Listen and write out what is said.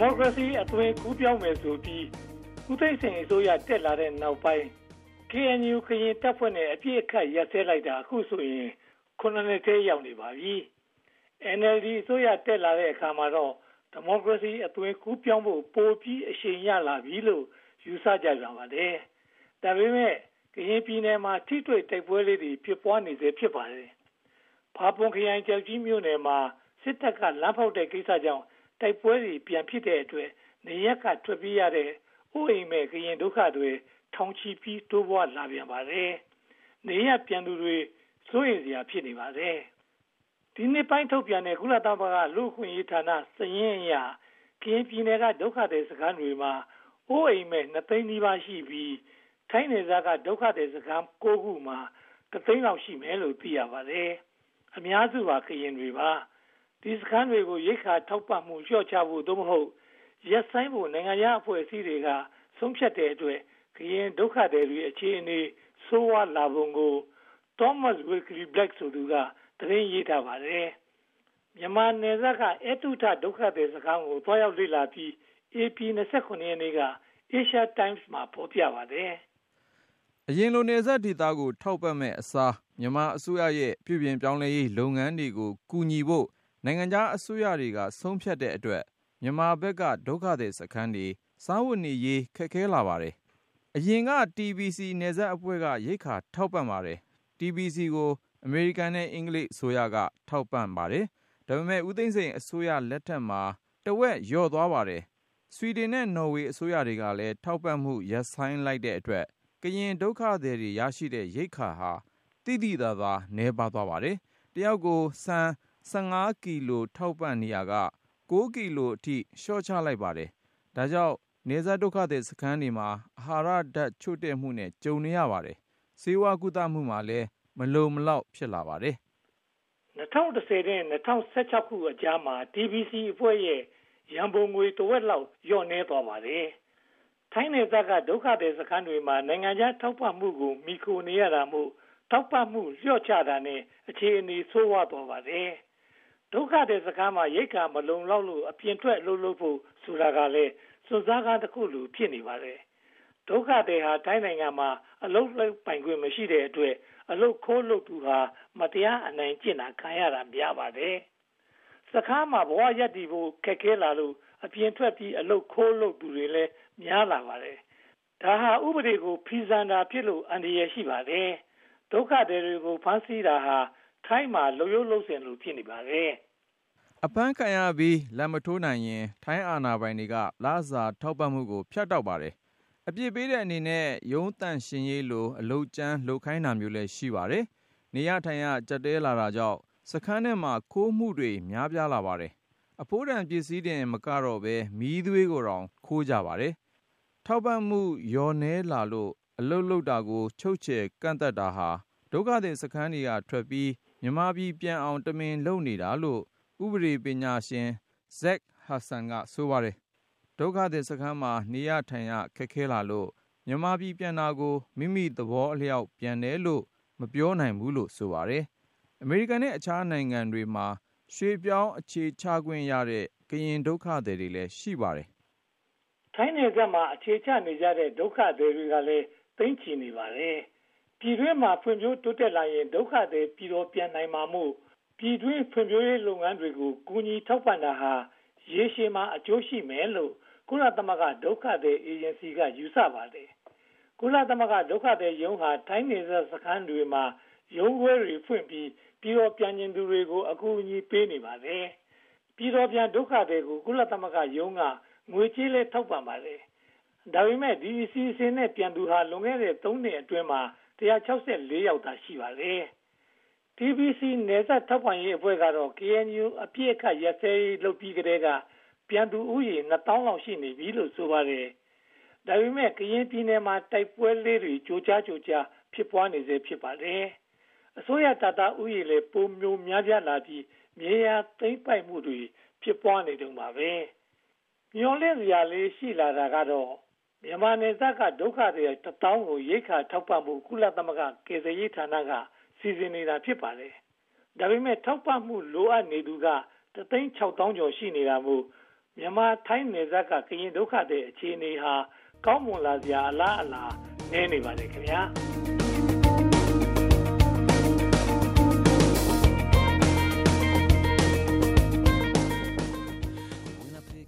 မိုကရေစီအသွင်ကူးပြောင်းမယ်ဆိုပြီးဦးသိန်းစိန်အစိုးရတက်လာတဲ့နောက်ပိုင်း KNU ကရင်တပ်ဖွဲ့နဲ့အပြည့်အခတ်ရပ်စဲလိုက်တာအခုဆိုရင်ခုနှစ်နှစ်သေးရောက်နေပါပြီ။ NLD အစိုးရတက်လာတဲ့အခါမှာတော့ဒီမိုကရေစီအသွင်ကူးပြောင်းဖို့ပိုပြီးအရှိန်ရလာပြီလို့ယူဆကြပြန်ပါတယ်။ဒါပေမဲ့ကရင်ပြည်နယ်မှာထိတွေ့တိုက်ပွဲလေးတွေဖြစ်ပွားနေစေဖြစ်ပါတယ်။ဖာပွန်ခရိုင်ကြောက်ကြီးမြို့နယ်မှာစစ်တပ်ကလမ်းဖောက်တဲ့ကိစ္စကြောင့် တိုက်ပွဲတွေပြန်ဖြစ်တဲ့အတွက်နေရက်ကထွက်ပြေးရတဲ့ဥအိမ်မဲ့ကရင်ဒုက္ခတွေထောင်ချီပြီးတိုးပွားလာပြန်ပါတယ်။နေရပြန်သူတွေစိုးရိမ်စရာဖြစ်နေပါတယ်။ဒီနေ့ပိုင်းထုတ်ပြန်တဲ့ကုလသမဂ္ဂလူ့အခွင့်အရေးဌာနစည်ရင်းအရကရင်ပြည်နယ်ကဒုက္ခသည်စခန်းတွေမှာအိုးအိမ်မဲ့2သိန်းနီးပါးရှိပြီးထိုင်းနယ်စပ်ကဒုက္ခသည်စခန်း9ခုမှာ3သိန်းလောက်ရှိမယ်လို့သိရပါတယ်။အများစုပါကရင်တွေပါ ဒီစခန်းတွေကိုရိတ်ခါထောက်ပံ့မှုလျှော့ချဖို့သို့မဟုတ်ရက်ဆိုင်ဖို့နိုင်ငံရေးအဖွဲ့အစည်းတွေကဆုံးဖြတ်တဲ့အတွက်ကရင်ဒုက္ခသည်တွေအခြေအနေဆိုးဝါးလာပုံကို Thomas Wilkie Black ဆိုသူကသတင်းရေးထားပါတယ်မြန်မာနယ်စပ်ကအတုထဒုက္ခသည်စခန်းကိုတွားရောက်လေ့လာပြီး AP 29ရက်နေ့က Asia Times မှာဖော်ပြပါတယ်အရင်လိုနယ်စပ်ဒေသကိုထောက်ပံ့မဲ့အစားမြန်မာအစိုးရရဲ့ပြုပြင်ပြောင်းလဲရေးလုပ်ငန်းတွေကိုကူညီဖို့ နိုင်ငံခြားအစိုးရတွေက ဆုံးဖြတ်တဲ့အတွက် မြန်မာဘက်က ဒုက္ခသည်စခန်းတွေ စားဝတ်နေရေး ခက်ခဲလာပါတယ်။အရင်က TBC နယ်စပ်အဖွဲ့က ရိက္ခာထောက်ပံ့ပါတယ်။ TBC ကို အမေရိကန်နဲ့ အင်္ဂလိပ်အစိုးရက ထောက်ပံ့ပါတယ်။ဒါပေမဲ့ ဦးသိန်းစိန်အစိုးရလက်ထက်မှာ တဝက်လျော့သွားပါတယ်။ဆွီဒင်နဲ့ နော်ဝေအစိုးရတွေကလည်း ထောက်ပံ့မှု ရပ်ဆိုင်းလိုက်တဲ့အတွက် ကရင်ဒုက္ခသည်တွေ ရရှိတဲ့ ရိက္ခာဟာ သိသိသာသာ နည်းပါးသွားပါတယ်။တယောက်ကို ဆန် 15 ကီလို ထောက်ပံ့နေရာက6ကီလိုအထိ လျှော့ချလိုက်ပါတယ်။ဒါကြောင့်နေဇာဒုက္ခသည်စခန်းတွေမှာ အာဟာရဓာတ် ချို့တဲ့မှုနဲ့ ကြုံနေရပါတယ်။ဆေးဝါးကုသမှုမှာလည်း မလုံမလောက် ဖြစ်လာပါတယ်။2010နဲ့2016ခုအကြားမှာ TBC အဖွဲ့ရဲ့ ရန်ပုံငွေတဝက်လောက် လျော့နေသွားပါတယ်။ထိုင်းနယ်စပ်က ဒုက္ခသည်စခန်းတွေမှာ နိုင်ငံခြားထောက်ပံ့မှုကိုမိခိုနေရတာမို့ ထောက်ပံ့မှုလျော့ချတာနဲ့ အခြေအနေ ဆိုးဝါးသွားပါတယ် ဒုက္ခတဲ့စကားမှာ ရိတ်ခါမလုံလောက်လို့ အပြင်ထွက်လှုပ်လှုပ်ဖို့ဆိုတာကလည်း စွန့်စားကားတစ်ခုလို ဖြစ်နေပါတယ် ဒုက္ခတဲ့ဟာတိုင်းနိုင်ငံမှာ အလုတ်ပိုင်ခွင့် မရှိတဲ့အတွက် အလုတ်ခိုးလုပ်သူဟာ မတရားအနိုင်ကျင့်တာခံရတာများပါတယ်စကားမှာ ဘဝရက်တည်ဖို့ ခက်ခဲလာလို့ အပြင်ထွက်ပြီး အလုတ်ခိုးလုပ်သူတွေလည်း များလာပါတယ် ဒါဟာ ဥပဒေကို ဖီဇန်တာဖြစ်လို့ အန္တရာယ် ရှိပါတယ် ဒုက္ခတွေကို ဖမ်းဆီးတာဟာ ထိုင်းမှာလုံရုပ်လုံစင်လို့ဖြစ်နေပါတယ်အပန်းခံရပြီးလက်မထိုးနိုင်ရင် ထိုင်းအာဏာပိုင်တွေကလစာထောက်ပံ့မှုကို ဖြတ်တောက်ပါတယ်အပြစ်ပေးတဲ့အနေနဲ့ရုံးတန့်ရှင်ရေးလိုအလုတ်ကျန်းလှုပ်ခိုင်းတာမျိုးလည်းရှိပါတယ်နေရထိုင်ရကြက်တဲလာတာကြောင့်စခန်းထဲမှာခိုးမှုတွေများပြားလာပါတယ်အဖိုးတန်ပစ္စည်းတင်မကတော့ပဲမီးသွေးကိုတောင်ခိုးကြပါတယ်ထောက်ပံ့မှုရောနေလာလို့အလုတ်လုတ်တာကိုချုပ်ချယ်ကန့်သက်တာဟာဒုက္ခသည်စခန်းတွေကထွက်ပြီး မြန်မာပြည်ပြန်အောင် တမင်လုပ်နေတာလို့ ဥပဒေပညာရှင် Zach Hudson က ဆိုပါတယ် ဒုက္ခသည်စခန်းမှာ နေရထိုင်ရ ခက်ခဲလာလို့ မြန်မာပြည်ပြန်တာကို မိမိသဘောအလျောက် ပြန်တယ်လို့ မပြောနိုင်ဘူးလို့ ဆိုပါတယ် အမေရိကန်နဲ့ အခြားနိုင်ငံတွေမှာ ရွှေပြောင်းအခြေချခွင့်ရတဲ့ ကရင်ဒုက္ခသည်တွေလည်း ရှိပါတယ် ထိုင်းနယ်စပ်မှာ အခြေချနေကြတဲ့ ဒုက္ခသည်တွေကလည်း သိမ့်ချီနေပါတယ် ပြည်တွင်းမှာ ဖွံ့ဖြိုးတိုးတက်လာရင် ဒုက္ခသည် ပြည်တော်ပြန်နိုင်မှာမို့ ပြည်တွင်းဖွံ့ဖြိုးရေးလုပ်ငန်းတွေကို ကူညီထောက်ပံ့တာဟာ ရေရှည်မှာ အကျိုးရှိမယ်လို့ ကုလသမဂ္ဂ ဒုက္ခသည်အေဂျင်စီက ယူဆပါတယ်။ကုလသမဂ္ဂ ဒုက္ခသည်ရုံးဟာ ထိုင်းနယ်စပ်စခန်းတွေမှာ ရုံးခွဲတွေဖွင့်ပြီး ပြည်တော်ပြန်ကျင်သူတွေကို အကူအညီပေးနေပါတယ်။ပြည်တော်ပြန်ဒုက္ခသည်ကို ကုလသမဂ္ဂရုံးက ငွေကြေးလဲထောက်ပံ့ပါတယ်။ဒါပေမဲ့ ဒီအစီအစဉ်နဲ့ ပြန်သူဟာ လွန်ခဲ့တဲ့ ၃ နှစ်အတွင်းမှာ 164ယောက်သာရှိပါတယ်။ TBC နယ်စပ်ထောက်ပံ့ရေးအဖွဲ့ကတော့ KNU အပြည့်အခတ်ရက်စဲလုပ်ပြီးကတည်းက ပြန်သူဥယေ2000လောက် ရှိနေပြီလို့ ဆိုပါတယ်။ဒါပေမဲ့ ကရင်ပြည်နယ်မှာ တိုက်ပွဲလေးတွေ ကြိုကြားကြိုကြား ဖြစ်ပွားနေစေဖြစ်ပါတယ်။အစိုးရတပ်သားဥယေလည်းပုံမျိုးများပြားလာပြီး မြေယာသိမ်းပိုက်မှုတွေ ဖြစ်ပွားနေတုန်းပါပဲ။မျောလင့်စရာလေး ရှိလာတာကတော့ မြန်မာနယ်စပ်က ဒုက္ခတွေတထောင်ကို ရိတ်ခါထောက်ပံ့မှုကုလသမဂ္ဂကေဇရေးဌာနက စီစဉ်နေတာ ဖြစ်ပါတယ်။ဒါပေမဲ့ ထောက်ပံ့မှု လိုအပ်နေသူက3,600ကျော် ရှိနေတာမို့ မြန်မာထိုင်းနယ်စပ်က ကရင်ဒုက္ခတဲ့အခြေအနေဟာ ကောင်းမွန်လာစရာ အလားအလာ နည်းနေပါတယ်ခင်ဗျာ။